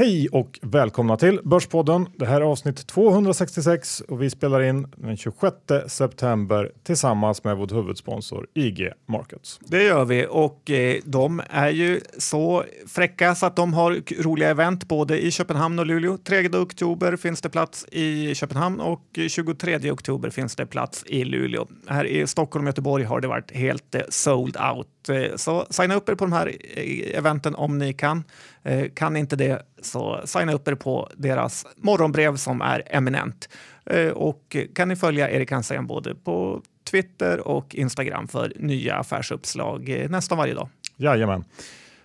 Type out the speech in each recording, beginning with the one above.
Hej och välkomna till Börspodden. Det här är avsnitt 266 och vi spelar in den 26 september tillsammans med vår huvudsponsor IG Markets. Det gör vi och eh, de är ju så fräcka så att de har roliga event både i Köpenhamn och Luleå. 3 oktober finns det plats i Köpenhamn och 23 oktober finns det plats i Luleå. Här i Stockholm och Göteborg har det varit helt eh, sold out. Eh, så signa upp er på de här eh, eventen om ni kan. Eh, kan inte det så signa upp er på deras morgonbrev som är eminent. Eh, och kan ni följa Erik Hansén både på Twitter och Instagram för nya affärsuppslag eh, nästan varje dag. Jajamän.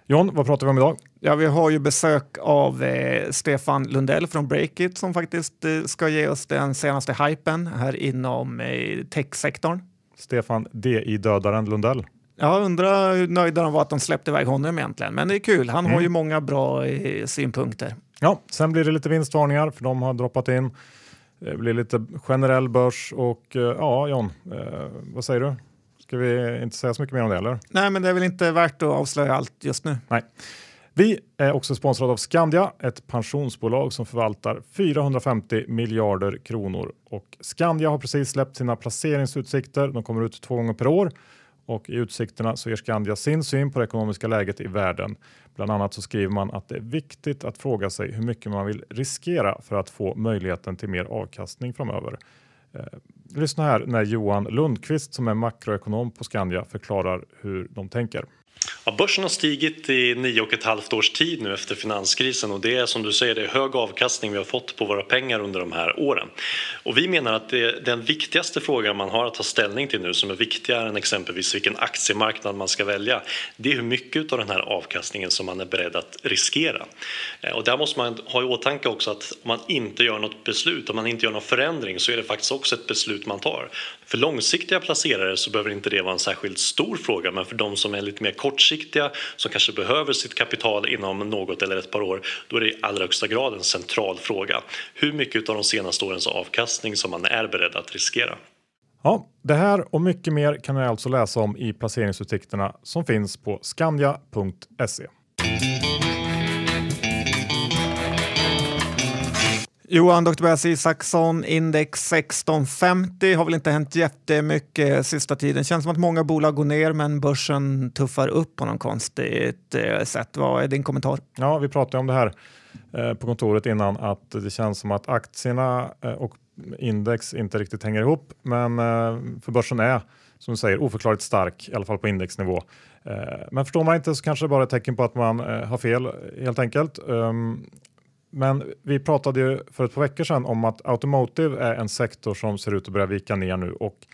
John, vad pratar vi om idag? Ja, vi har ju besök av eh, Stefan Lundell från Breakit som faktiskt eh, ska ge oss den senaste hypen här inom eh, techsektorn. Stefan DI-dödaren Lundell. Jag undrar hur nöjda de var att de släppte iväg honom egentligen. Men det är kul. Han mm. har ju många bra eh, synpunkter. Ja, sen blir det lite vinstvarningar för de har droppat in. Det blir lite generell börs och eh, ja, John, eh, vad säger du? Ska vi inte säga så mycket mer om det eller? Nej, men det är väl inte värt att avslöja allt just nu. Nej. Vi är också sponsrade av Skandia, ett pensionsbolag som förvaltar 450 miljarder kronor. Och Skandia har precis släppt sina placeringsutsikter. De kommer ut två gånger per år och i utsikterna så ger Skandia sin syn på det ekonomiska läget i världen. Bland annat så skriver man att det är viktigt att fråga sig hur mycket man vill riskera för att få möjligheten till mer avkastning framöver. Eh, lyssna här när Johan Lundqvist som är makroekonom på Skandia förklarar hur de tänker. Ja, börsen har stigit i nio och ett halvt års tid nu efter finanskrisen och det är som du säger det är hög avkastning vi har fått på våra pengar under de här åren. Och vi menar att det, den viktigaste frågan man har att ta ställning till nu som är viktigare än exempelvis vilken aktiemarknad man ska välja det är hur mycket av den här avkastningen som man är beredd att riskera. Eh, och där måste man ha i åtanke också att om man inte gör något beslut, om man inte gör någon förändring så är det faktiskt också ett beslut man tar. För långsiktiga placerare så behöver inte det vara en särskilt stor fråga men för de som är lite mer kortsiktiga som kanske behöver sitt kapital inom något eller ett par år då är det i allra högsta grad en central fråga. Hur mycket av de senaste årens avkastning som man är beredd att riskera. Ja, det här och mycket mer kan ni alltså läsa om i placeringsutsikterna som finns på skandia.se. Johan, Dr. Tobias Isaksson, index 1650 har väl inte hänt jättemycket sista tiden. Känns som att många bolag går ner men börsen tuffar upp på något konstigt eh, sätt. Vad är din kommentar? Ja, vi pratade om det här eh, på kontoret innan att det känns som att aktierna eh, och index inte riktigt hänger ihop. Men för börsen är som du säger oförklarligt stark, i alla fall på indexnivå. Men förstår man inte så kanske det bara är ett tecken på att man har fel helt enkelt. Ehm, men vi pratade ju för ett par veckor sedan om att automotive är en sektor som ser ut att börja vika ner nu och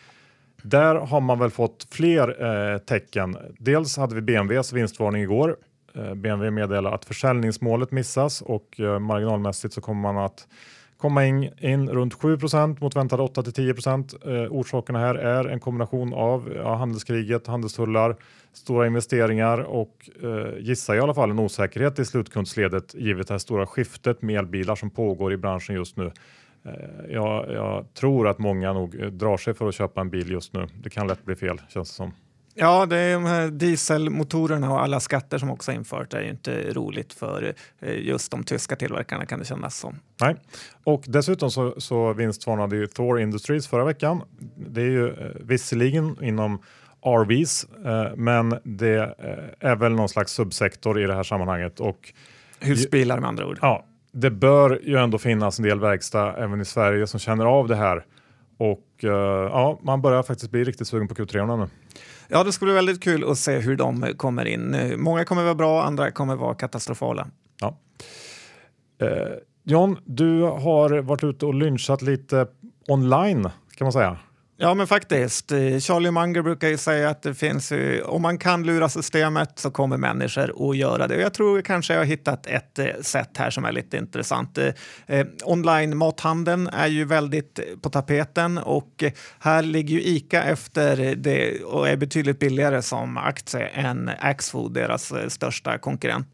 där har man väl fått fler eh, tecken. Dels hade vi BMWs vinstvarning igår. Eh, BMW meddelar att försäljningsmålet missas och eh, marginalmässigt så kommer man att komma in, in runt 7% mot väntade 8 till 10 eh, Orsakerna här är en kombination av ja, handelskriget, handelstullar, stora investeringar och eh, gissar i alla fall en osäkerhet i slutkundsledet givet det här stora skiftet med elbilar som pågår i branschen just nu. Eh, jag, jag, tror att många nog eh, drar sig för att köpa en bil just nu. Det kan lätt bli fel känns det som. Ja, det är de här dieselmotorerna och alla skatter som också infört. Det är ju inte roligt för eh, just de tyska tillverkarna kan det kännas som. Nej, och dessutom så, så vinstvarnade ju Thor Industries förra veckan. Det är ju eh, visserligen inom RVs, eh, men det är väl någon slags subsektor i det här sammanhanget. Och, Husbilar med andra ord. Ja, det bör ju ändå finnas en del verkstad även i Sverige som känner av det här. Och ja, man börjar faktiskt bli riktigt sugen på Q3 nu. Ja, det skulle bli väldigt kul att se hur de kommer in. Många kommer vara bra, andra kommer vara katastrofala. Ja. Eh, John, du har varit ute och lynchat lite online kan man säga. Ja, men faktiskt. Eh, Charlie Munger brukar ju säga att det finns om man kan lura systemet så kommer människor att göra det. Jag tror kanske jag har hittat ett eh, sätt här som är lite intressant. Eh, online-mathandeln är ju väldigt på tapeten och här ligger ju Ica efter det och är betydligt billigare som aktie än Axfood, deras största konkurrent.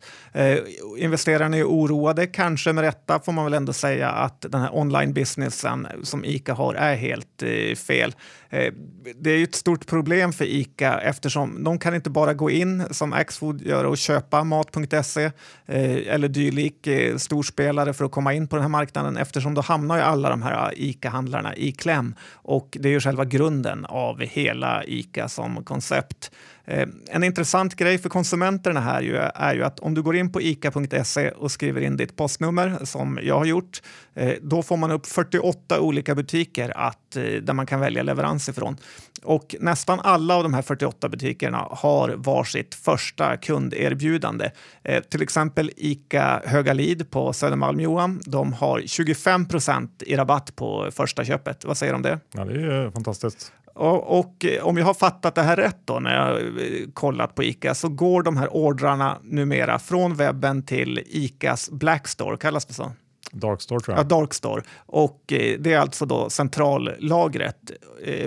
Investerarna är oroade, kanske med rätta får man väl ändå säga att den här online-businessen som Ica har är helt fel. Eh, det är ju ett stort problem för ICA eftersom de kan inte bara gå in som Axfood gör och köpa mat.se eh, eller dylik eh, storspelare för att komma in på den här marknaden eftersom då hamnar ju alla de här ah, ICA-handlarna i kläm och det är ju själva grunden av hela ICA som koncept. Eh, en intressant grej för konsumenterna här ju är ju att om du går in på ica.se och skriver in ditt postnummer som jag har gjort, eh, då får man upp 48 olika butiker att, eh, där man kan välja leverans ifrån. Och nästan alla av de här 48 butikerna har varsitt första kunderbjudande. Eh, till exempel Ica Högalid på Södermalm Johan. De har 25 procent i rabatt på första köpet. Vad säger du om det? Ja, det är fantastiskt. Och, och, eh, om jag har fattat det här rätt då när jag eh, kollat på Ica så går de här ordrarna numera från webben till Icas Blackstore, kallas det så? Darkstore tror jag. Ja, Darkstore. Och eh, det är alltså då centrallagret.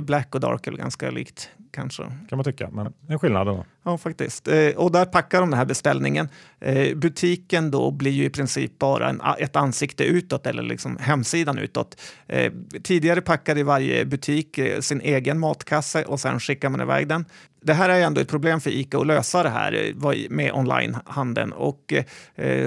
Black och Dark är ganska likt kanske. Kan man tycka, men en skillnad då. Ja, faktiskt. Eh, och där packar de den här beställningen. Eh, butiken då blir ju i princip bara en, ett ansikte utåt eller liksom hemsidan utåt. Eh, tidigare packade varje butik sin egen matkasse och sen skickar man iväg den det här är ändå ett problem för Ica att lösa det här med onlinehandeln. Och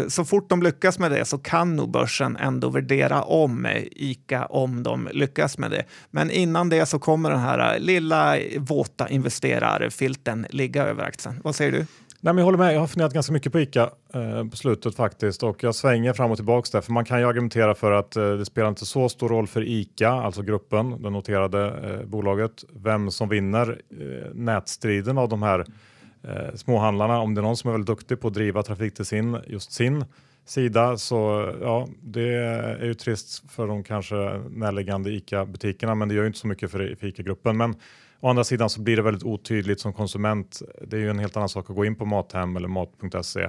så fort de lyckas med det så kan nog börsen ändå värdera om Ica om de lyckas med det. Men innan det så kommer den här lilla våta investerarfilten ligga över aktien. Vad säger du? Nej, men jag håller med. Jag har funderat ganska mycket på ICA eh, på slutet faktiskt och jag svänger fram och tillbaka där. För man kan ju argumentera för att eh, det spelar inte så stor roll för ICA, alltså gruppen, det noterade eh, bolaget, vem som vinner eh, nätstriden av de här eh, småhandlarna. Om det är någon som är väldigt duktig på att driva trafik till sin, just sin sida så ja, det är ju trist för de kanske närliggande ICA-butikerna, men det gör ju inte så mycket för, för ICA-gruppen. Men Å andra sidan så blir det väldigt otydligt som konsument. Det är ju en helt annan sak att gå in på Mathem eller mat.se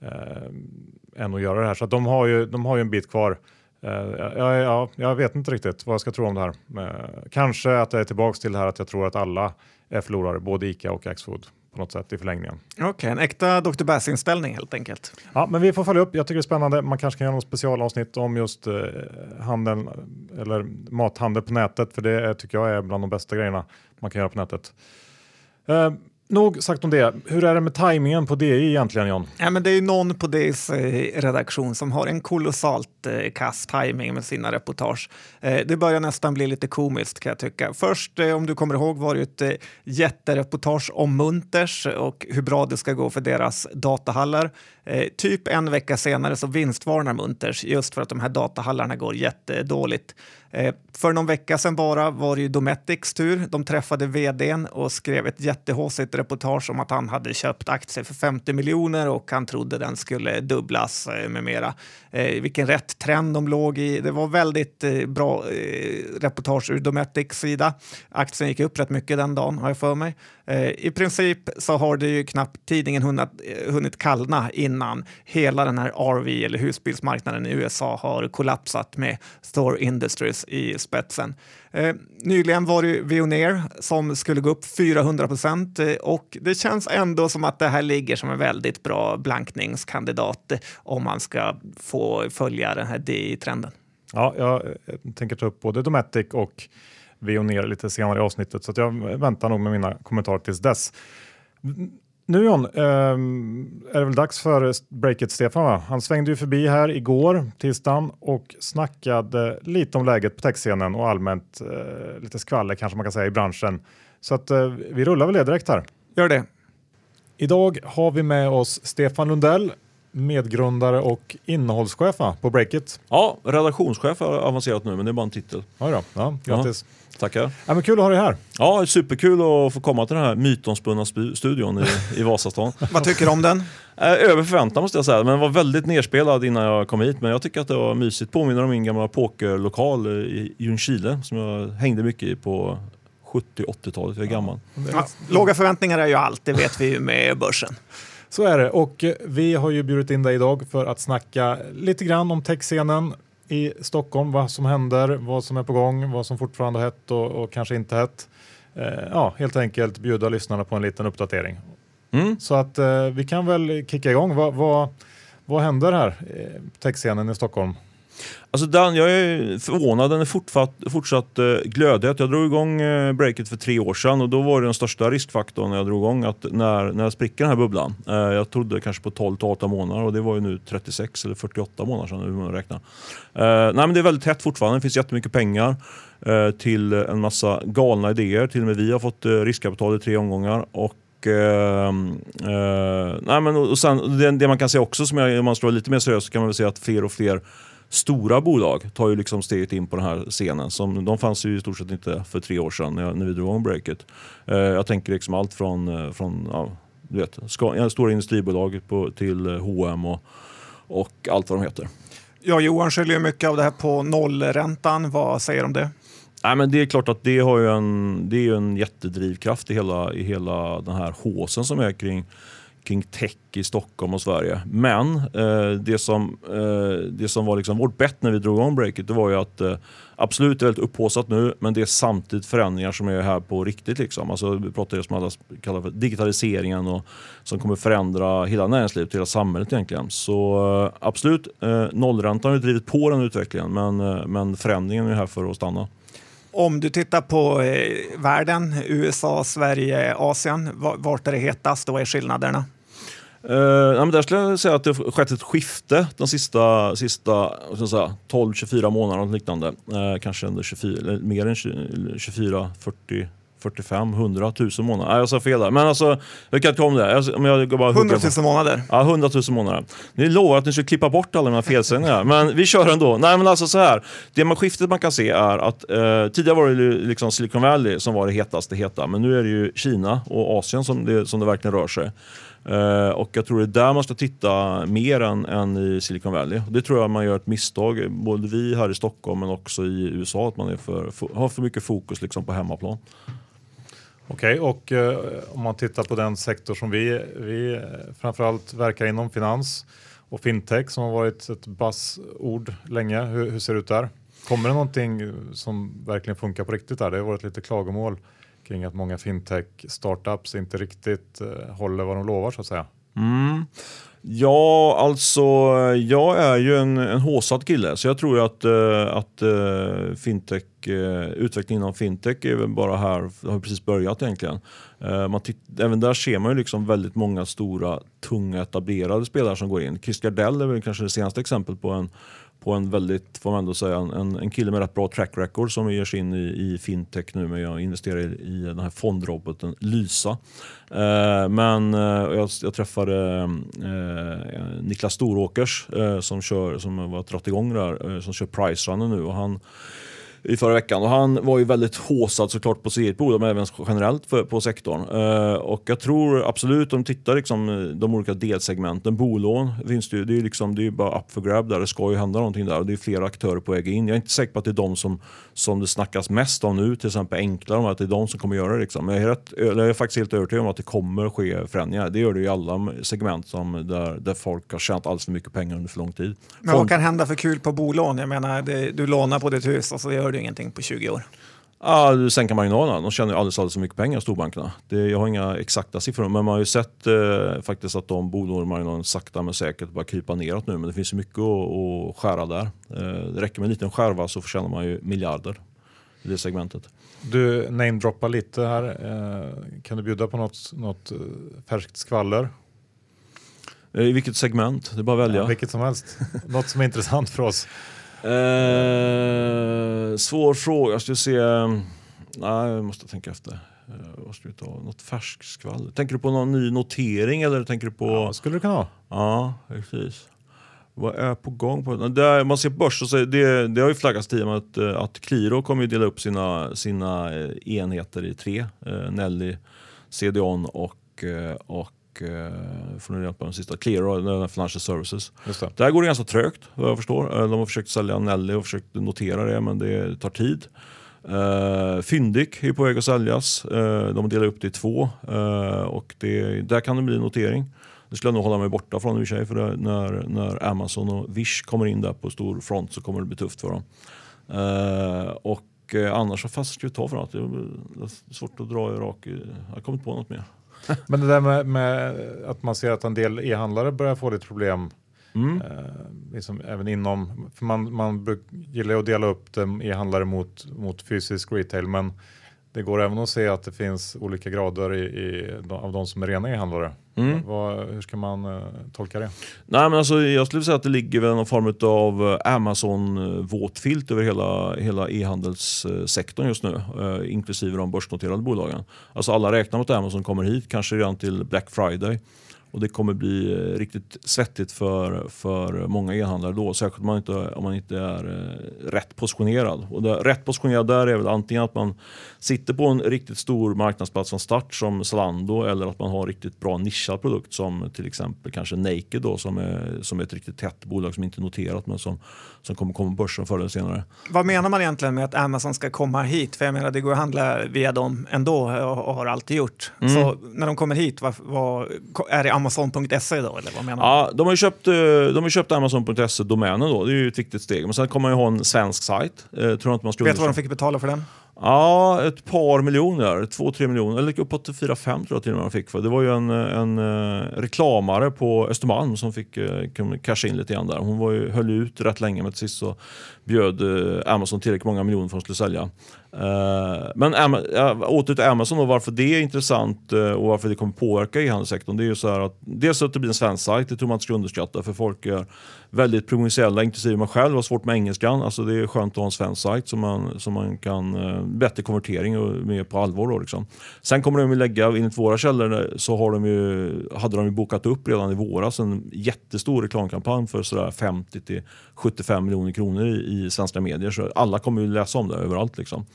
eh, än att göra det här. Så de, har ju, de har ju en bit kvar. Eh, ja, ja, jag vet inte riktigt vad jag ska tro om det här. Eh, kanske att jag är tillbaks till det här att jag tror att alla är förlorare, både ICA och Axfood på något sätt i förlängningen. Okej, okay, en äkta Dr. Bass-inställning helt enkelt. Ja, men vi får följa upp. Jag tycker det är spännande. Man kanske kan göra något specialavsnitt om just eh, handeln eller mathandel på nätet, för det tycker jag är bland de bästa grejerna man kan göra på nätet. Eh, Nog sagt om det. Hur är det med tajmingen på DI egentligen John? Ja, men det är ju någon på DIs eh, redaktion som har en kolossalt eh, kass tajming med sina reportage. Eh, det börjar nästan bli lite komiskt kan jag tycka. Först, eh, om du kommer ihåg, var det ett eh, jättereportage om Munters och hur bra det ska gå för deras datahallar. Eh, typ en vecka senare så vinstvarnar Munters just för att de här datahallarna går jättedåligt. Eh, för någon vecka sedan bara var det ju Dometics tur. De träffade vdn och skrev ett jättehåsigt reportage om att han hade köpt aktier för 50 miljoner och han trodde den skulle dubblas eh, med mera. Eh, vilken rätt trend de låg i. Det var väldigt bra reportage ur Dometics sida. Aktien gick upp rätt mycket den dagen har jag för mig. I princip så har det ju knappt tidningen hunnit, hunnit kallna innan hela den här RV eller husbilsmarknaden i USA har kollapsat med Store Industries i spetsen. Eh, nyligen var det Veoneer som skulle gå upp 400 procent eh, och det känns ändå som att det här ligger som en väldigt bra blankningskandidat eh, om man ska få följa den här DI-trenden. Ja, jag eh, tänker ta upp både Dometic och Veoneer lite senare i avsnittet så jag väntar nog med mina kommentarer tills dess. Nu John, eh, är det väl dags för breaket Stefan va? Han svängde ju förbi här igår, tisdagen, och snackade lite om läget på techscenen och allmänt eh, lite skvaller kanske man kan säga i branschen. Så att eh, vi rullar väl det direkt här. Gör det. Idag har vi med oss Stefan Lundell, medgrundare och innehållschef på Breakit. Ja, redaktionschef har avancerat nu, men det är bara en titel. Ja, då. ja grattis. Ja. Tackar. Ja, men kul att ha dig här. Ja, superkul att få komma till den här mytomspunna studion i, i Vasastan. Vad tycker du om den? Eh, över förväntan måste jag säga, men var väldigt nerspelad innan jag kom hit. Men jag tycker att det var mysigt. Påminner om min gamla pokerlokal i Ljungskile som jag hängde mycket i på 70-80-talet. Jag är gammal. Ja, låga förväntningar är ju allt, det vet vi ju med börsen. Så är det och vi har ju bjudit in dig idag för att snacka lite grann om techscenen, i Stockholm, vad som händer, vad som är på gång, vad som fortfarande är hett och, och kanske inte hett. Eh, ja, helt enkelt bjuda lyssnarna på en liten uppdatering. Mm. Så att eh, vi kan väl kicka igång. Vad, vad, vad händer här på techscenen i Stockholm? Alltså Dan, jag är förvånad, den är fortsatt, fortsatt eh, glödhet. Jag drog igång eh, breaket för tre år sedan och då var det den största riskfaktorn när jag drog igång att när, när jag spricker den här bubblan. Eh, jag trodde kanske på 12-18 månader och det var ju nu 36 eller 48 månader sedan hur man räknar. Nej men det är väldigt tätt fortfarande, det finns jättemycket pengar till en massa galna idéer. Till och med vi har fått riskkapital i tre omgångar och Uh, eh, nej men, och sen, det, det, man kan säga också, som jag, om man slår lite mer seriöst, kan man väl säga att fler och fler stora bolag tar ju liksom steget in på den här scenen. Som, de fanns ju i stort sett inte för tre år sedan när, jag, när vi drog igång breaket. Uh, jag tänker liksom allt från, från ja, du vet, ska, stora industribolag på, till H&M och, och allt vad de heter. Ja, Johan skyller ju mycket av det här på nollräntan. Vad säger du om det? Nej, men det är klart att det, har ju en, det är en jättedrivkraft i hela, i hela den här håsen som är kring, kring tech i Stockholm och Sverige. Men eh, det, som, eh, det som var liksom vårt bett när vi drog igång breaket det var ju att eh, absolut det är väldigt upphåsat nu men det är samtidigt förändringar som är här på riktigt. Liksom. Alltså, vi pratar ju som alla kallar för digitaliseringen och, som kommer förändra hela näringslivet, hela samhället egentligen. Så eh, absolut, eh, nollräntan har drivit på den utvecklingen men, eh, men förändringen är här för att stanna. Om du tittar på eh, världen, USA, Sverige, Asien, vart är det hetast? Vad är skillnaderna? Uh, ja, men där skulle jag säga att det har skett ett skifte de sista, sista 12-24 månaderna. Och liknande. Uh, kanske under 24, mer än 24, 40 45, 100 000 månader. Nej, jag sa fel där. Men alltså, jag kan inte om det. Jag, jag bara 100 000 månader? Ja, 100 000 månader. Ni lovar att ni ska klippa bort alla mina felsägningar, men vi kör ändå. Nej, men alltså så här. Det man, skiftet man kan se är att eh, tidigare var det liksom Silicon Valley som var det hetaste heta, men nu är det ju Kina och Asien som det, som det verkligen rör sig. Uh, och jag tror det är där man ska titta mer än, än i Silicon Valley. Det tror jag man gör ett misstag, både vi här i Stockholm men också i USA, att man är för, för, har för mycket fokus liksom på hemmaplan. Okej, okay, och eh, om man tittar på den sektor som vi, vi eh, framförallt verkar inom, finans och fintech som har varit ett buzzord länge. Hur, hur, ser det ut där? Kommer det någonting som verkligen funkar på riktigt där? Det har varit lite klagomål kring att många fintech startups inte riktigt eh, håller vad de lovar så att säga. Mm. Ja, alltså jag är ju en, en håsad kille så jag tror att, eh, att eh, fintech, eh, utvecklingen inom fintech är väl bara här, har precis börjat egentligen. man även där ser man ju liksom väldigt många stora, tunga, etablerade spelare som går in. Chris Gardell är väl kanske det senaste exemplet på en på en väldigt, får man ändå säga, en, en kille med rätt bra track record som ger sig in i, i fintech nu. med jag investerar i, i den här fondroboten Lysa. Eh, men eh, jag, jag, träffade eh, eh Niklas Storåkers eh, som, kör, som har dragit igång det här, eh, som kör Price Runner nu. Och han, i förra veckan. Och han var ju väldigt håsad såklart på bolag men även generellt för, på sektorn. Uh, och jag tror absolut, om tittar liksom de olika delsegmenten, bolån finns det ju, det är, liksom, det är bara up for grab där, det ska ju hända någonting där och det är flera aktörer på väg in. Jag är inte säker på att det är de som, som det snackas mest om nu, till exempel enklare, att det är de som kommer göra det. Liksom. Jag, är rätt, jag är faktiskt helt övertygad om att det kommer ske förändringar. Det gör det i alla segment som, där, där folk har tjänat alldeles för mycket pengar under för lång tid. Men vad kan hända för kul på bolån? Jag menar, det, du lånar på ditt hus och så gör du ingenting på 20 år? Ja, du sänker marginalerna. De tjänar ju alldeles, alldeles för mycket pengar, storbankerna. Det, jag har inga exakta siffror, men man har ju sett eh, faktiskt att de bolånemarginalerna sakta men säkert börjar krypa neråt nu. Men det finns ju mycket att, att skära där. Eh, det räcker med en liten skärva så förtjänar man ju miljarder i det segmentet. Du namedroppar lite här. Eh, kan du bjuda på något, något eh, färskt skvaller? Eh, I vilket segment? Det är bara att välja. Ja, vilket som helst. något som är intressant för oss. Eh, svår fråga. Jag skulle se... Nej, jag måste tänka efter. Eh, vad ska vi ta? Något färskt skvaller. Tänker du på någon ny notering eller tänker du på... Ja, skulle det kunna vara. Ja, precis. Vad är på gång? På? Det, man ser börs, så det, det har ju flaggats tidigare att, eh, att Qliro kommer att dela upp sina, sina eh, enheter i tre. Nelly, CDON och, och eh, får ni hjälpa den sista, Clear Financial Services. Det. Där går det ganska trögt vad jag förstår. Eh, de har försökt sälja Nelly och försökt notera det men det tar tid. Uh, Fyndik är på väg att säljas. Uh, de delar upp det i två uh, och det, där kan det bli notering. Det skulle jag nog hålla mig borta från i och för sig för det, när, när Amazon och Wish kommer in där på stor front så kommer det bli tufft för dem. Uh, och annars så fast ska vi ta för något. Det är svårt att dra i rak. Jag har kommit på något mer. Men det där med, med, att man ser att en del e-handlare börjar få lite problem Eh, liksom även inom, för man, man bruk, gillar ju att dela upp e-handlare mot, mot fysisk retail, men det går även att se att det finns olika grader i, i, av de som är rena e-handlare. Mm. Vad, hur ska man uh, tolka det? Nej, men alltså, jag skulle säga att det ligger väl någon form av Amazon-våtfilt över hela, hela e-handelssektorn just nu, eh, inklusive de börsnoterade bolagen. Alltså alla räknar med att Amazon kommer hit, kanske redan till Black Friday. Och det kommer bli eh, riktigt svettigt för, för många e-handlare då, särskilt om man inte, om man inte är eh, rätt positionerad. Och det, rätt positionerad där är väl antingen att man sitter på en riktigt stor marknadsplats från start som Zalando eller att man har riktigt bra nischad produkt som till exempel kanske Naked då, som är, som är ett riktigt tätt bolag som inte är noterat men som, som kommer komma på börsen förr eller senare. Vad menar man egentligen med att Amazon ska komma hit? För jag menar det går att handla via dem ändå och har alltid gjort. Mm. Så när de kommer hit, vad, vad, är det Amazon.se då? Eller vad menar ja, de har ju köpt, eh, de har köpt Amazon.se-domänen då. Det är ju ett viktigt steg. Men sen kommer man ju ha en svensk sajt. Eh, tror inte man Vet du vad de fick betala för den? Ja, ett par miljoner. Två, tre miljoner. Eller uppåt fyra, fem tror jag till och med de fick. För. Det var ju en, en eh, reklamare på Östermalm som fick eh, casha in lite grann där. Hon var ju, höll ut rätt länge men till sist så bjöd eh, Amazon tillräckligt många miljoner för att hon skulle sälja. Men åter till Amazon och varför det är intressant och varför det kommer påverka e-handelssektorn. Det är ju så här att dels att det blir en svensk sajt, det tror man inte ska underskatta för folk är väldigt provinsiella, inklusive man själv, har svårt med engelskan. Alltså det är skönt att ha en svensk sajt som man, som man kan, uh, bättre konvertering och mer på allvar. Då, liksom. Sen kommer de att lägga, enligt våra källor så har de ju, hade de ju bokat upp redan i våras en jättestor reklamkampanj för sådär 50 till 75 miljoner kronor i, i svenska medier. Så alla kommer ju läsa om det överallt. Liksom.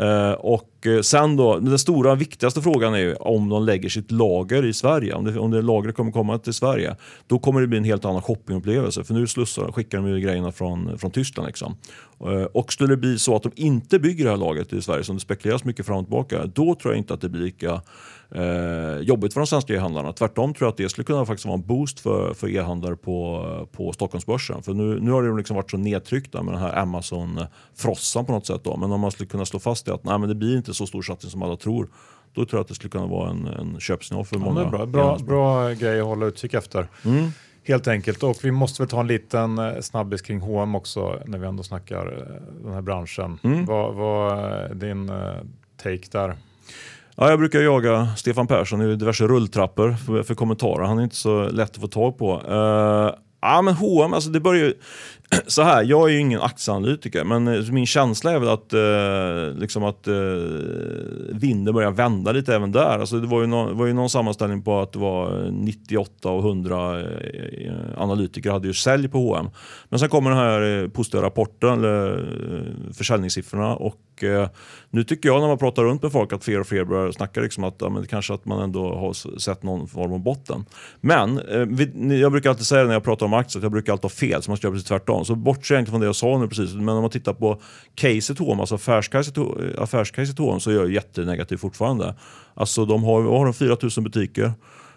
Uh, och Eh, sen då, den stora viktigaste frågan är ju om de lägger sitt lager i Sverige. Om det, om det lagret kommer komma till Sverige, då kommer det bli en helt annan shoppingupplevelse. För nu slussar, skickar de ju grejerna från, från Tyskland. Liksom. Eh, och skulle det bli så att de inte bygger det här lagret i Sverige, som det spekuleras mycket fram och tillbaka, då tror jag inte att det blir lika eh, jobbigt för de svenska e-handlarna. Tvärtom tror jag att det skulle kunna faktiskt vara en boost för, för e-handlare på, på Stockholmsbörsen. För nu, nu har det liksom varit så nedtryckta med den här Amazon-frossan på något sätt. Då. Men om man skulle kunna slå fast det att nej, men det blir inte så stor satsning som alla tror. Då tror jag att det skulle kunna vara en, en köpsignal för ja, många. Bra, bra, bra grej att hålla utkik efter. Mm. Helt enkelt. Och vi måste väl ta en liten eh, snabbis kring H&M också när vi ändå snackar eh, den här branschen. Mm. Vad, vad är din eh, take där? Ja, jag brukar jaga Stefan Persson i diverse rulltrappor för, för kommentarer. Han är inte så lätt att få tag på. Uh, ja, men H&M, alltså det börjar ju... så här, jag är ju ingen aktieanalytiker, men eh, min känsla är väl att, eh, liksom att eh, vinden börjar vända lite även där. Alltså det var ju, no, var ju någon sammanställning på att det var 98 och 100 eh, analytiker hade ju sälj på H&M. Men sen kommer den här eh, positiva rapporten, eller eh, försäljningssiffrorna och eh, nu tycker jag när man pratar runt med folk att fler och fler börjar snacka liksom att ja, men kanske att man ändå har sett någon form av botten. Men eh, vi, jag brukar alltid säga när jag pratar om aktier att jag brukar alltid ha fel, så man ska göra precis tvärtom. Så bortser jag inte från det jag sa nu precis, men om man tittar på caset H&M, alltså affärscaset, affärscaset H&M så är jag jättenegativ fortfarande. Alltså de har, har de 4000 butiker.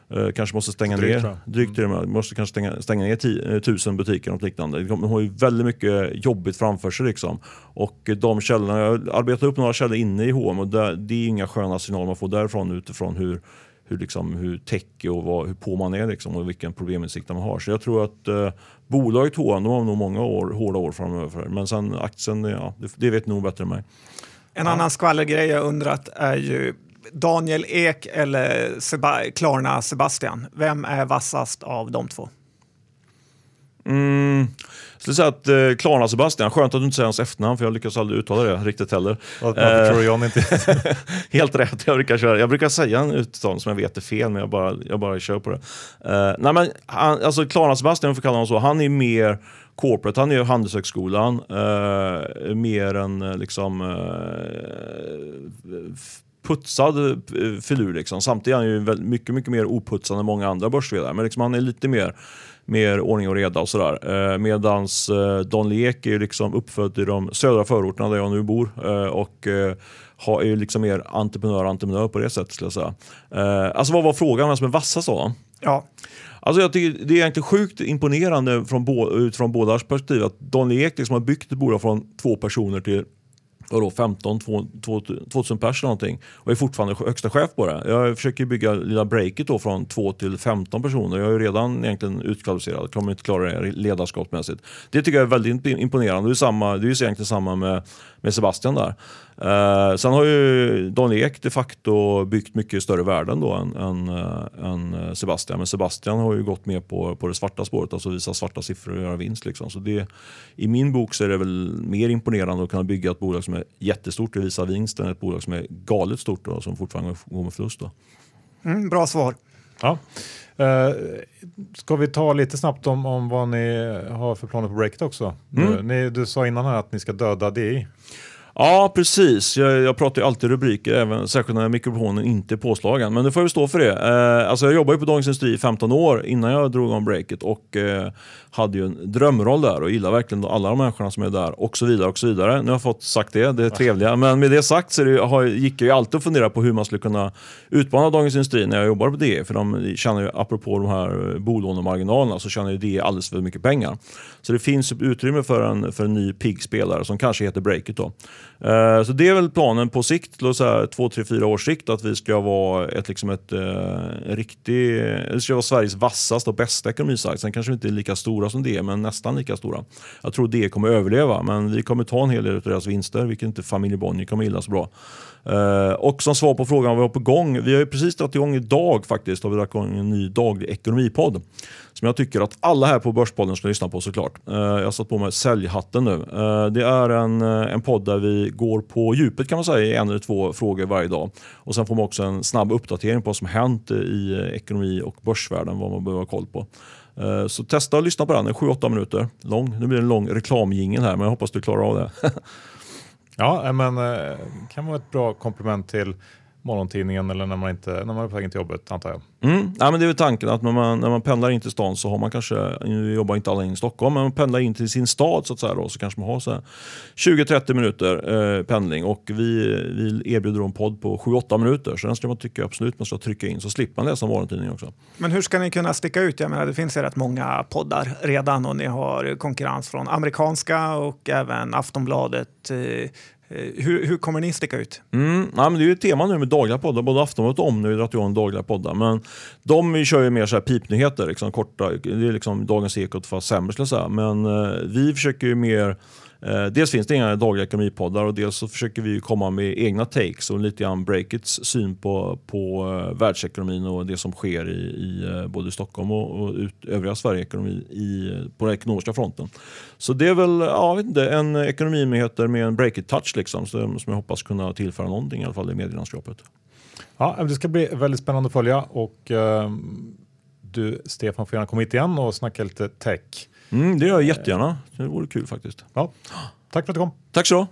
Eh, kanske måste stänga Drygt, ner, drygt till och måste kanske stänga, stänga ner tio, tusen butiker och liknande. De har ju väldigt mycket jobbigt framför sig. Liksom. Och de källorna, jag arbetar upp några källor inne i H&M och där, det är inga sköna signaler man får därifrån utifrån hur, hur, liksom, hur techig och vad, hur på man är liksom, och vilken probleminsikt man har. Så jag tror att eh, bolaget H&M har nog många år, hårda år framöver. Men sen aktien, ja, det, det vet nog bättre än mig. En ja. annan skvallergrej jag undrat är ju Daniel Ek eller Seba Klarna Sebastian. Vem är vassast av de två? Mm, jag skulle säga att eh, Klarna Sebastian, skönt att du inte säger hans efternamn för jag lyckas aldrig uttala det riktigt heller. Varför eh, tror John inte? helt rätt, jag brukar, köra. jag brukar säga en uttal som jag vet är fel men jag bara, jag bara kör på det. Eh, nej, men han, alltså Klarna Sebastian, om vi kalla honom så, han är mer corporate, han är ju Handelshögskolan, eh, mer än liksom eh, putsad eh, filur. Liksom. Samtidigt är han ju väldigt, mycket, mycket mer oputsad än många andra börsvd. Men liksom, han är lite mer, mer ordning och reda och sådär. Eh, medans eh, Don Lek är liksom uppfödd i de södra förorterna där jag nu bor. Eh, och eh, är ju liksom mer entreprenör entreprenör på det sättet skulle jag säga. Eh, alltså vad var frågan, vem som är vassast då? Ja. Alltså jag tycker det är egentligen sjukt imponerande från, utifrån bådas perspektiv att Don Ek liksom har byggt ett bolag från två personer till vadå, 15, 2000 pers eller någonting och är fortfarande högsta chef på det. Jag försöker bygga lilla breaket då från 2 till 15 personer. Jag är redan egentligen utkvalificerad, kommer inte klara det ledarskapsmässigt. Det tycker jag är väldigt imponerande. Det är, samma, det är egentligen samma med, med Sebastian där. Uh, sen har ju Daniel Ek de facto byggt mycket större värden då än, än, uh, än, Sebastian. Men Sebastian har ju gått med på, på det svarta spåret, alltså visa svarta siffror och göra vinst. Liksom. Så det, I min bok så är det väl mer imponerande att kunna bygga ett bolag som är jättestort och visa vinst än ett bolag som är galet stort och som fortfarande går med förlust. Då. Mm, bra svar. Ja. Uh, ska vi ta lite snabbt om, om vad ni har för planer på breaket också? Mm. Ni, du sa innan här att ni ska döda DI. Ja, precis. Jag, jag pratar ju alltid rubriker, även, särskilt när mikrofonen inte är påslagen. Men nu får jag stå för det. Eh, alltså jag jobbade ju på Dagens Industri i 15 år innan jag drog om breaket och eh, hade ju en drömroll där och gillar verkligen alla de människorna som är där och så vidare. och så vidare. Nu har jag fått sagt det, det är trevliga. Men med det sagt så det, har, gick jag ju alltid och fundera på hur man skulle kunna utmana Dagens Industri när jag jobbade på DE. För de tjänar ju, apropå de här bolånemarginalerna, så tjänar ju DE alldeles för mycket pengar. Så det finns utrymme för en, för en ny pigg spelare som kanske heter Breakit då. Eh, så det är väl planen på sikt, så här, två, tre, fyra års sikt, att vi ska vara ett, liksom ett eh, riktigt, det ska vara Sveriges vassaste och bästa ekonomisajt. Sen kanske vi inte är lika stora som det, men nästan lika stora. Jag tror det kommer överleva, men vi kommer ta en hel del av deras vinster, vilket inte familjen Bonnier kommer gilla så bra. Eh, och som svar på frågan vad vi har på gång. Vi har ju precis dragit igång idag faktiskt. Har vi dragit igång en ny daglig ekonomipodd. Som jag tycker att alla här på Börspodden ska lyssna på såklart. Eh, jag har satt på mig säljhatten nu. Eh, det är en, en podd där vi går på djupet kan man säga i en eller två frågor varje dag. Och sen får man också en snabb uppdatering på vad som hänt i ekonomi och börsvärlden. Vad man behöver ha koll på. Så testa att lyssna på den, den är 7-8 minuter lång. Nu blir det en lång reklamjingel här men jag hoppas du klarar av det. Ja, men eh, kan vara ett bra komplement till morgontidningen eller när man, inte, när man är på väg till jobbet antar jag. Mm. Ja, men det är väl tanken att när man, när man pendlar in till stan så har man kanske, nu jobbar inte alla in i Stockholm, men man pendlar in till sin stad så att säga då, så kanske man har 20-30 minuter eh, pendling och vi, vi erbjuder en podd på 7-8 minuter så den ska man tycka absolut man ska trycka in så slipper man läsa morgontidningen också. Men hur ska ni kunna sticka ut? Jag menar, det finns ju rätt många poddar redan och ni har konkurrens från amerikanska och även Aftonbladet Eh, Eh, hur, hur, kommer ni sticka ut? Mm, ja, men det är ju ett tema nu med dagliga poddar. Både Aftonbladet och Omni har dragit igång dagliga poddar. Men de kör ju mer så här pipnyheter, liksom, korta, det är liksom Dagens Ekot fast sämre. skulle jag säga. Men eh, vi försöker ju mer Eh, dels finns det inga dagliga ekonomipoddar och dels så försöker vi komma med egna takes och lite grann Breakits syn på, på eh, världsekonomin och det som sker i, i eh, både Stockholm och, och ut, övriga Sverige-ekonomi i, på den ekonomiska fronten. Så det är väl ja, vet inte, en ekonominyheter med en Breakit-touch liksom, som jag hoppas kunna tillföra någonting i alla fall i medielandskapet. Ja, det ska bli väldigt spännande att följa och eh, du Stefan får gärna komma hit igen och snacka lite tech. Mm, det gör jag jättegärna. Det vore kul faktiskt. Ja. Tack för att du kom. Tack så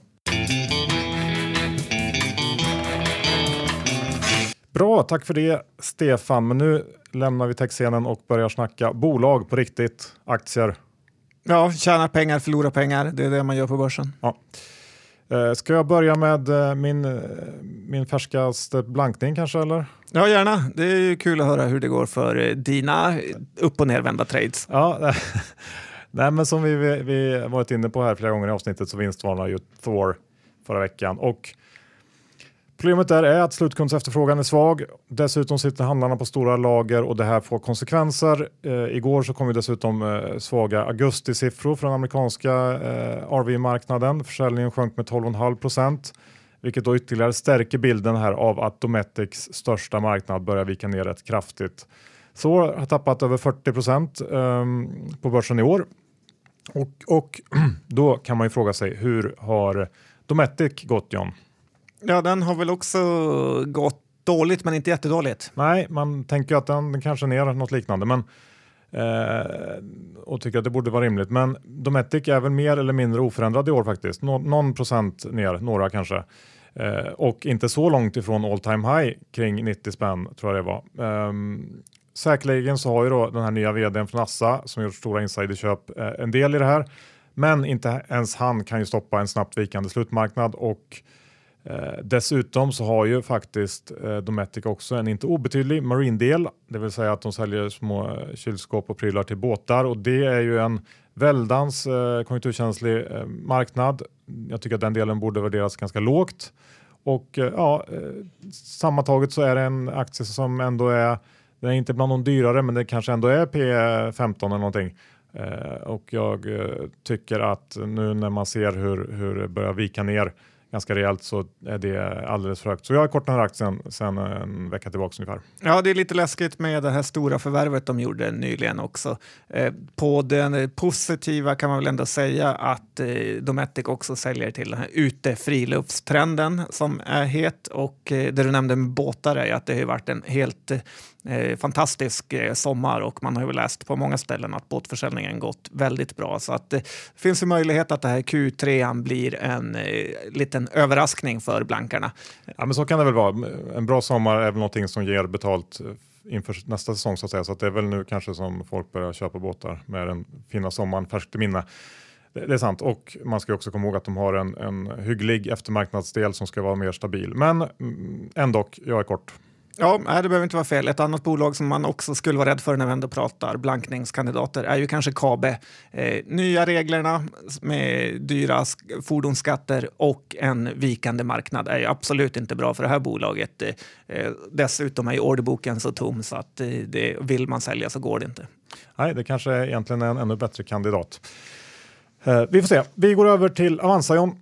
Bra, tack för det Stefan. Men nu lämnar vi techscenen och börjar snacka bolag på riktigt, aktier. Ja, tjäna pengar, förlora pengar. Det är det man gör på börsen. Ja. Eh, ska jag börja med eh, min, eh, min färskaste blankning kanske? Eller? Ja, gärna. Det är kul att höra hur det går för dina upp och nervända trades. Ja, Nej, men som vi, vi, vi varit inne på här flera gånger i avsnittet så vinstvarnade ju Thor förra veckan. Och Problemet där är att slutkundsefterfrågan är svag. Dessutom sitter handlarna på stora lager och det här får konsekvenser. Eh, igår så kom ju dessutom eh, svaga augustisiffror från amerikanska eh, RV-marknaden. Försäljningen sjönk med 12,5 procent, vilket då ytterligare stärker bilden här av att Dometics största marknad börjar vika ner rätt kraftigt. Så har tappat över 40 procent eh, på börsen i år och, och då kan man ju fråga sig hur har Dometic gått John? Ja, den har väl också gått dåligt men inte jättedåligt. Nej, man tänker att den, den kanske är ner något liknande men eh, och tycker att det borde vara rimligt. Men Dometic är väl mer eller mindre oförändrad i år faktiskt. Nå, någon procent ner, några kanske. Eh, och inte så långt ifrån all time high kring 90 spänn tror jag det var. Eh, Säkerligen så har ju då den här nya vdn från Assa som gjort stora insiderköp eh, en del i det här. Men inte ens han kan ju stoppa en snabbt vikande slutmarknad och eh, dessutom så har ju faktiskt eh, Dometic också en inte obetydlig marindel, det vill säga att de säljer små eh, kylskåp och prylar till båtar och det är ju en Väldans eh, konjunkturkänslig eh, marknad. Jag tycker att den delen borde värderas ganska lågt. Och eh, ja, eh, sammantaget så är det en aktie som ändå är, den är inte bland de dyrare men det kanske ändå är P15 eller någonting. Eh, och jag eh, tycker att nu när man ser hur, hur det börjar vika ner ganska rejält så är det alldeles för högt. Så jag har kortat den här aktien sedan en vecka tillbaka ungefär. Ja, det är lite läskigt med det här stora förvärvet de gjorde nyligen också. Eh, på den positiva kan man väl ändå säga att eh, Dometic också säljer till den här ute friluftstrenden som är het och eh, det du nämnde med båtar är att det har varit en helt eh, eh, fantastisk eh, sommar och man har ju läst på många ställen att båtförsäljningen gått väldigt bra. Så att, eh, det finns ju möjlighet att det här Q3 blir en eh, liten överraskning för blankarna. Ja, men så kan det väl vara. En bra sommar är väl någonting som ger betalt eh, inför nästa säsong så att säga. Så att det är väl nu kanske som folk börjar köpa båtar med den fina sommaren färskt i minne. Det, är sant och man ska också komma ihåg att de har en, en hygglig eftermarknadsdel som ska vara mer stabil. Men mm, ändå, jag är kort. Ja, nej, det behöver inte vara fel. Ett annat bolag som man också skulle vara rädd för när vi ändå pratar blankningskandidater är ju kanske Kabe. Eh, nya reglerna med dyra fordonsskatter och en vikande marknad är ju absolut inte bra för det här bolaget. Eh, dessutom är ju orderboken så tom så att eh, det, vill man sälja så går det inte. Nej, det kanske egentligen är en ännu bättre kandidat. Eh, vi får se. Vi går över till Avanza John.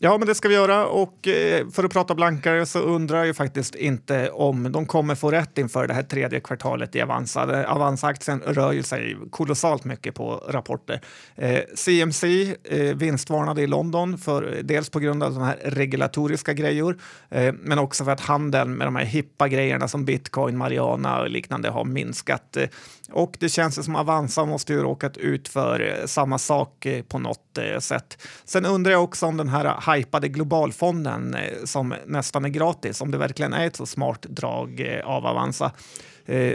Ja, men det ska vi göra. Och eh, för att prata blankare så undrar jag ju faktiskt inte om de kommer få rätt inför det här tredje kvartalet i Avanza. Avanza-aktien rör ju sig kolossalt mycket på rapporter. Eh, CMC eh, vinstvarnade i London för dels på grund av de här regulatoriska grejer, eh, men också för att handeln med de här hippa grejerna som bitcoin, Mariana och liknande har minskat. Eh, och det känns som Avanza måste ju råkat ut för eh, samma sak eh, på något eh, sätt. Sen undrar jag också om den här hypade globalfonden som nästan är gratis, om det verkligen är ett så smart drag av Avanza.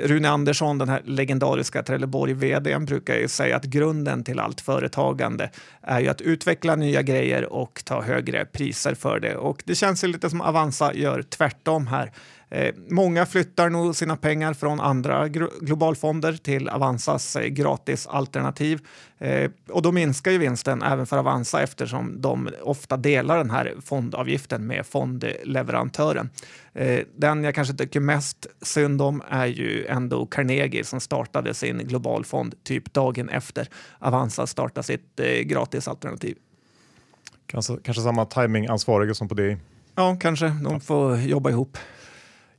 Rune Andersson, den här legendariska Trelleborg-vdn, brukar ju säga att grunden till allt företagande är ju att utveckla nya grejer och ta högre priser för det. Och det känns ju lite som Avanza gör tvärtom här. Eh, många flyttar nog sina pengar från andra globalfonder till Avanzas eh, gratisalternativ. Eh, och då minskar ju vinsten även för Avanza eftersom de ofta delar den här fondavgiften med fondleverantören. Eh, den jag kanske tycker mest synd om är ju ändå Carnegie som startade sin globalfond typ dagen efter Avanza startade sitt eh, gratisalternativ. Kanske, kanske samma timingansvariga som på det. Ja, kanske. De får jobba ihop.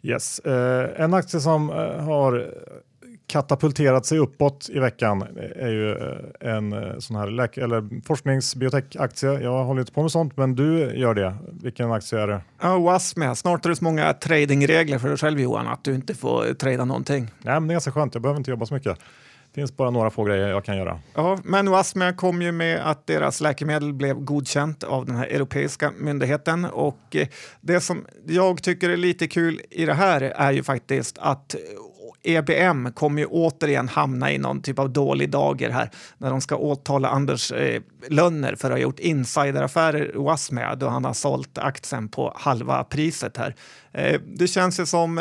Yes. Eh, en aktie som eh, har katapulterat sig uppåt i veckan är ju eh, en eh, sån här läk- eller forskningsbiotech-aktie. Jag håller inte på med sånt, men du gör det. Vilken aktie är det? Ja, Wasmia. Snart är det så många tradingregler för dig själv Johan att du inte får trada någonting. Nej, men det är ganska skönt. Jag behöver inte jobba så mycket. Det finns bara några få grejer jag kan göra. Ja, men Wasmia kom ju med att deras läkemedel blev godkänt av den här europeiska myndigheten och eh, det som jag tycker är lite kul i det här är ju faktiskt att eh, EBM kommer ju återigen hamna i någon typ av dålig dager här när de ska åtala Anders eh, Lönner för att ha gjort insideraffärer i Wasmia då han har sålt aktien på halva priset här. Eh, det känns ju som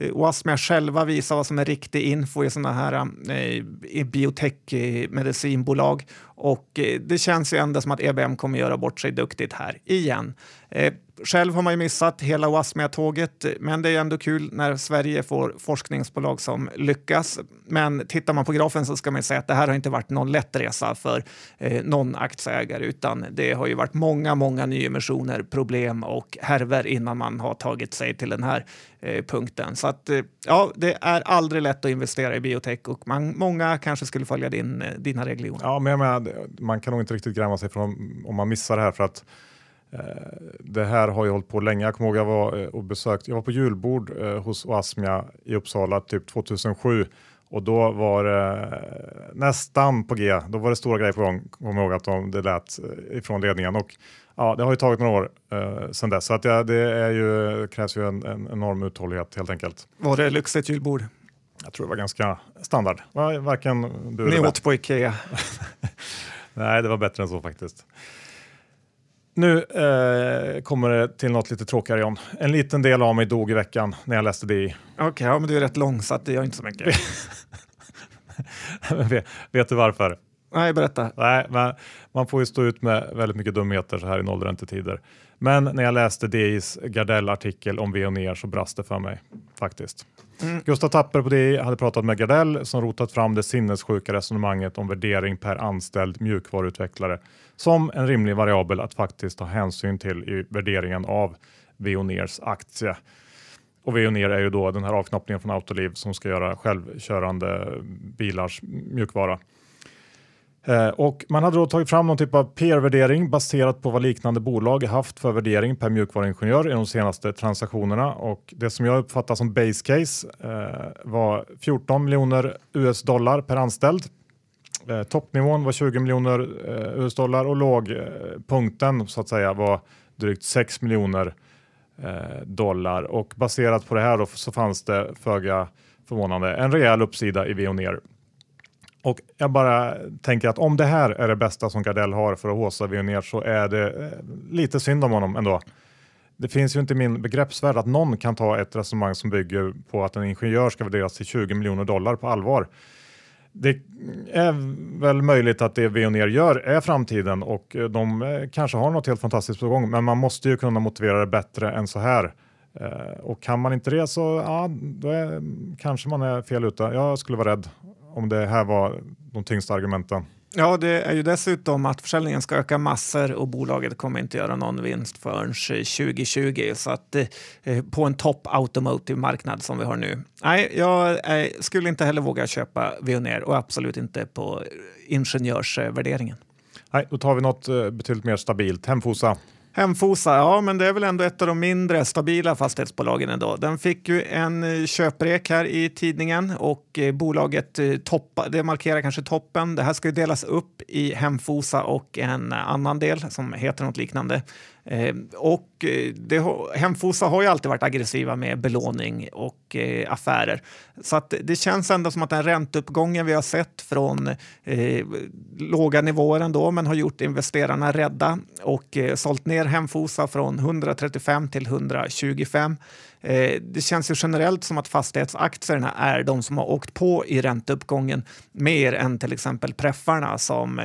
Eh, Wasmia själva visar vad som är riktig info i sådana här eh, biotech-medicinbolag eh, och eh, det känns ju ändå som att EBM kommer göra bort sig duktigt här igen. Eh, själv har man ju missat hela Wasmia-tåget, men det är ändå kul när Sverige får forskningsbolag som lyckas. Men tittar man på grafen så ska man säga att det här har inte varit någon lätt resa för eh, någon aktieägare, utan det har ju varit många, många nyemissioner, problem och härver innan man har tagit sig till den här eh, punkten. Så att eh, ja, det är aldrig lätt att investera i biotech och man, många kanske skulle följa din, eh, dina regler. Ja, men jag menar, man kan nog inte riktigt gräma sig från om man missar det här för att eh, det här har ju hållit på länge. Jag kommer ihåg jag var eh, och besökt, jag var på julbord eh, hos Oasmia i Uppsala typ 2007 och då var det nästan på G. Då var det stora grejer på gång. Kommer ihåg att de, det lät ifrån ledningen och ja, det har ju tagit några år eh, sedan dess så att ja, det är ju, krävs ju en, en enorm uthållighet helt enkelt. Var det lyxigt julbord? Jag tror det var ganska standard. Varken du Ni åt på Ikea? Nej, det var bättre än så faktiskt. Nu eh, kommer det till något lite tråkigare John. En liten del av mig dog i veckan när jag läste DI. Okej, okay, ja, men du är rätt lång så det gör inte så mycket. vet, vet, du varför? Nej, berätta. Nej, men man får ju stå ut med väldigt mycket dumheter så här i nollräntetider. Men när jag läste DIs Gardell-artikel om Veoneer så brast det för mig faktiskt. Mm. Gustav Tapper på DI hade pratat med Gardell som rotat fram det sinnessjuka resonemanget om värdering per anställd mjukvaruutvecklare som en rimlig variabel att faktiskt ta hänsyn till i värderingen av Veoneers aktie. Och Veoneer är ju då den här avknoppningen från Autoliv som ska göra självkörande bilars mjukvara. Eh, och man hade då tagit fram någon typ av PR-värdering baserat på vad liknande bolag haft för värdering per mjukvaruingenjör i de senaste transaktionerna. Och det som jag uppfattar som base case eh, var 14 miljoner US dollar per anställd. Eh, toppnivån var 20 miljoner eh, US dollar och lågpunkten så att säga var drygt 6 miljoner eh, dollar. Och baserat på det här då, så fanns det föga förvånande en rejäl uppsida i Veoneer. Och jag bara tänker att om det här är det bästa som Gardell har för att håsa Veoneer så är det eh, lite synd om honom ändå. Det finns ju inte i min begreppsvärld att någon kan ta ett resonemang som bygger på att en ingenjör ska värderas till 20 miljoner dollar på allvar. Det är väl möjligt att det Veoneer gör är framtiden och eh, de eh, kanske har något helt fantastiskt på gång, men man måste ju kunna motivera det bättre än så här. Och kan man inte det så ja, då är, kanske man är fel ute. Jag skulle vara rädd om det här var de tyngsta argumenten. Ja, det är ju dessutom att försäljningen ska öka massor och bolaget kommer inte göra någon vinst förrän 2020. Så att eh, på en top automotive marknad som vi har nu. Nej, jag eh, skulle inte heller våga köpa Veoneer och absolut inte på ingenjörsvärderingen. Nej, då tar vi något eh, betydligt mer stabilt. Hemfosa. Hemfosa, ja men det är väl ändå ett av de mindre stabila fastighetsbolagen idag. Den fick ju en eh, köprek här i tidningen och eh, bolaget eh, toppa, det markerar kanske toppen. Det här ska ju delas upp i Hemfosa och en annan del som heter något liknande. Eh, och eh, det, Hemfosa har ju alltid varit aggressiva med belåning och eh, affärer. Så att det känns ändå som att den ränteuppgången vi har sett från eh, låga nivåer ändå, men har gjort investerarna rädda och eh, sålt ner Hemfosa från 135 till 125. Eh, det känns ju generellt som att fastighetsaktierna är de som har åkt på i ränteuppgången mer än till exempel preffarna som eh,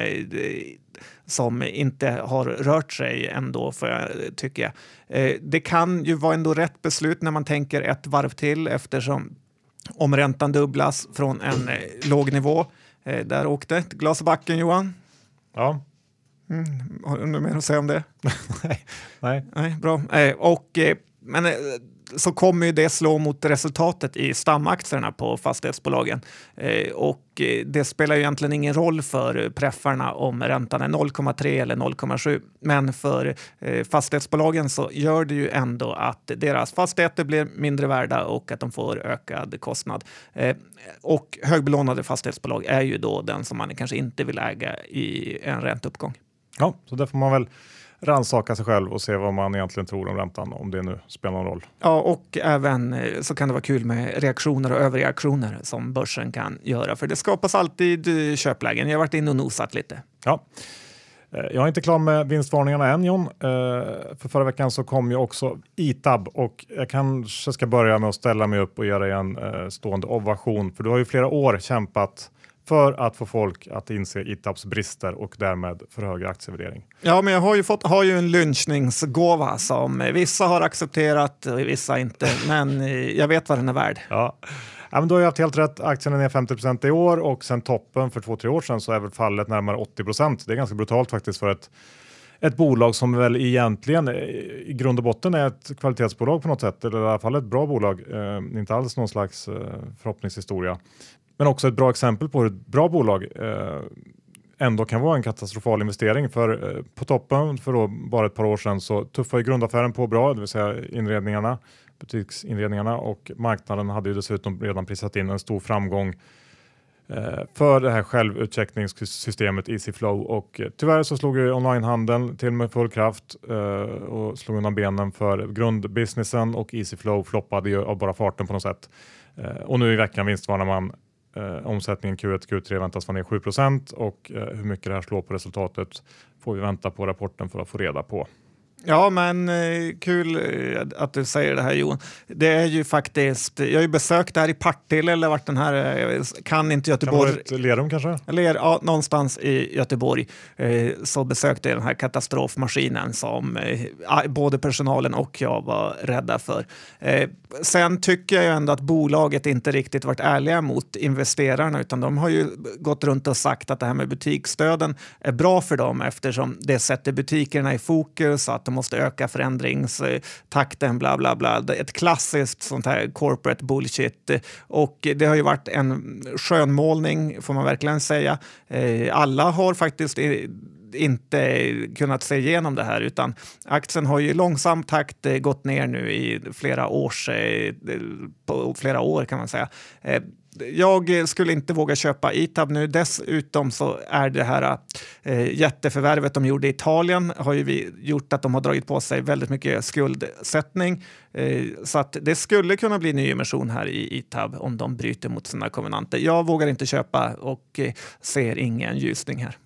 som inte har rört sig ändå, för jag, tycker jag. Eh, det kan ju vara ändå rätt beslut när man tänker ett varv till eftersom om räntan dubblas från en eh, låg nivå. Eh, där åkte ett glas i backen, Johan. Ja. Mm, har du mer att säga om det? nej. nej. Nej. Bra. Och, men så kommer ju det slå mot resultatet i stamaktierna på fastighetsbolagen. Eh, och eh, det spelar ju egentligen ingen roll för preffarna om räntan är 0,3 eller 0,7. Men för eh, fastighetsbolagen så gör det ju ändå att deras fastigheter blir mindre värda och att de får ökad kostnad. Eh, och högbelånade fastighetsbolag är ju då den som man kanske inte vill äga i en ränteuppgång. Ja, så där får man väl rannsaka sig själv och se vad man egentligen tror om räntan, om det nu spelar någon roll. Ja, och även eh, så kan det vara kul med reaktioner och överreaktioner som börsen kan göra, för det skapas alltid eh, köplägen. Jag har varit inne och nosat lite. Ja. Eh, jag är inte klar med vinstvarningarna än John. För förra veckan så kom ju också ITAB och jag kanske ska börja med att ställa mig upp och dig en stående ovation. För du har ju flera år kämpat för att få folk att inse ITABs brister och därmed för högre aktievärdering. Ja, men jag har ju, fått, har ju en lynchningsgåva som vissa har accepterat och vissa inte, men jag vet vad den är värd. Ja. Ja, men du har ju haft helt rätt. Aktien är ner 50 i år och sen toppen för två, tre år sedan så är väl fallet närmare 80 Det är ganska brutalt faktiskt för ett ett bolag som väl egentligen i grund och botten är ett kvalitetsbolag på något sätt, eller i alla fall ett bra bolag, eh, inte alls någon slags eh, förhoppningshistoria. Men också ett bra exempel på hur ett bra bolag eh, ändå kan vara en katastrofal investering. För eh, på toppen för då bara ett par år sedan så tuffade grundaffären på bra, det vill säga inredningarna, butiksinredningarna och marknaden hade ju dessutom redan prisat in en stor framgång eh, för det här självutcheckningssystemet EasyFlow och eh, tyvärr så slog ju onlinehandeln till med full kraft eh, och slog undan benen för grundbusinessen och EasyFlow floppade ju av bara farten på något sätt. Eh, och nu i veckan vinstvarnar man Eh, omsättningen Q1 Q3 väntas vara ner 7% och eh, hur mycket det här slår på resultatet får vi vänta på rapporten för att få reda på. Ja, men eh, kul eh, att du säger det här Johan. Det är ju faktiskt, jag har ju besökt det här i Partille eller vart den här, eh, kan inte Kan Göteborg. ett Lerum kanske? Eller ja, någonstans i Göteborg så besökte jag den här katastrofmaskinen som både personalen och jag var rädda för. Sen tycker jag ändå att bolaget inte riktigt varit ärliga mot investerarna utan de har ju gått runt och sagt att det här med butiksstöden är bra för dem eftersom det sätter butikerna i fokus, att de måste öka förändringstakten, bla bla bla. Ett klassiskt sånt här corporate bullshit. Och det har ju varit en skönmålning, får man verkligen säga. Eh, alla har faktiskt inte kunnat se igenom det här utan aktien har ju i långsam takt eh, gått ner nu i flera års, eh, på flera år kan man säga. Jag eh, skulle inte våga köpa Itab nu. Dessutom så är det här eh, jätteförvärvet de gjorde i Italien har ju vi gjort att de har dragit på sig väldigt mycket skuldsättning. Eh, så att det skulle kunna bli nyemission här i Itab om de bryter mot sina konvenanter. Jag vågar inte köpa och eh, ser ingen ljusning här.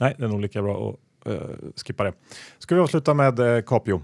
Nej, det är nog lika bra att eh, skippa det. Ska vi avsluta med eh, Capio?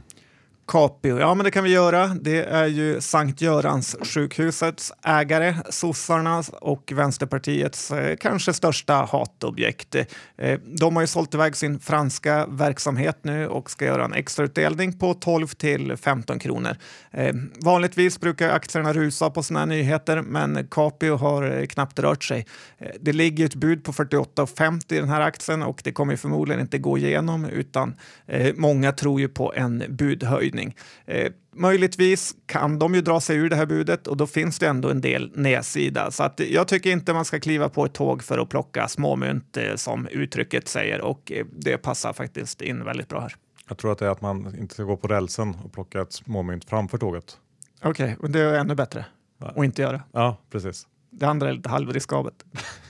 Capio, ja men det kan vi göra. Det är ju Sankt Görans sjukhusets ägare, sossarnas och Vänsterpartiets eh, kanske största hatobjekt. Eh, de har ju sålt iväg sin franska verksamhet nu och ska göra en extrautdelning på 12 till 15 kronor. Eh, vanligtvis brukar aktierna rusa på sådana här nyheter, men Capio har eh, knappt rört sig. Eh, det ligger ett bud på 48,50 i den här aktien och det kommer ju förmodligen inte gå igenom utan eh, många tror ju på en budhöjd budhöjning. Eh, möjligtvis kan de ju dra sig ur det här budet och då finns det ändå en del nedsida. Så att jag tycker inte man ska kliva på ett tåg för att plocka småmynt eh, som uttrycket säger och eh, det passar faktiskt in väldigt bra här. Jag tror att det är att man inte ska gå på rälsen och plocka ett småmynt framför tåget. Okej, och det är ännu bättre att inte göra. Ja, precis. Det andra är lite halvriskabelt.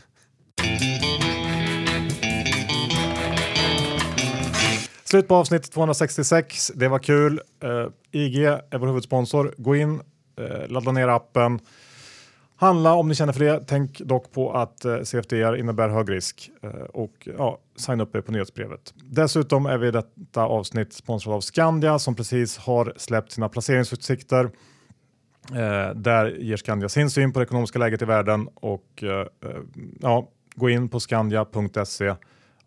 Slut på avsnitt 266. Det var kul. Eh, uh, IG är vår huvudsponsor. Gå in, uh, ladda ner appen. Handla om ni känner för det. Tänk dock på att eh, uh, CFDR innebär hög risk uh, och ja, signa upp er på nyhetsbrevet. Dessutom är vi i detta avsnitt sponsrade av Skandia som precis har släppt sina placeringsutsikter. Uh, där ger Skandia sin syn på det ekonomiska läget i världen och ja, gå in på skandia.se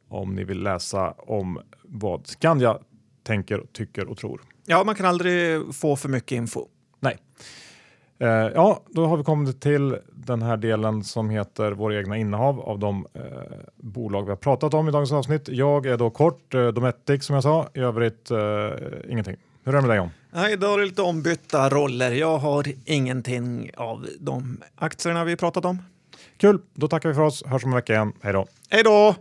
om ni vill läsa om vad Skandia tänker, tycker och tror. Ja, man kan aldrig få för mycket info. Nej. Eh, ja, då har vi kommit till den här delen som heter våra egna innehav av de eh, bolag vi har pratat om i dagens avsnitt. Jag är då kort, eh, Dometic som jag sa, i övrigt eh, ingenting. Hur är det med dig John? Nej, idag är det lite ombytta roller. Jag har ingenting av de aktierna vi pratat om. Kul, då tackar vi för oss. Hörs om en vecka igen. Hej då! Hej då!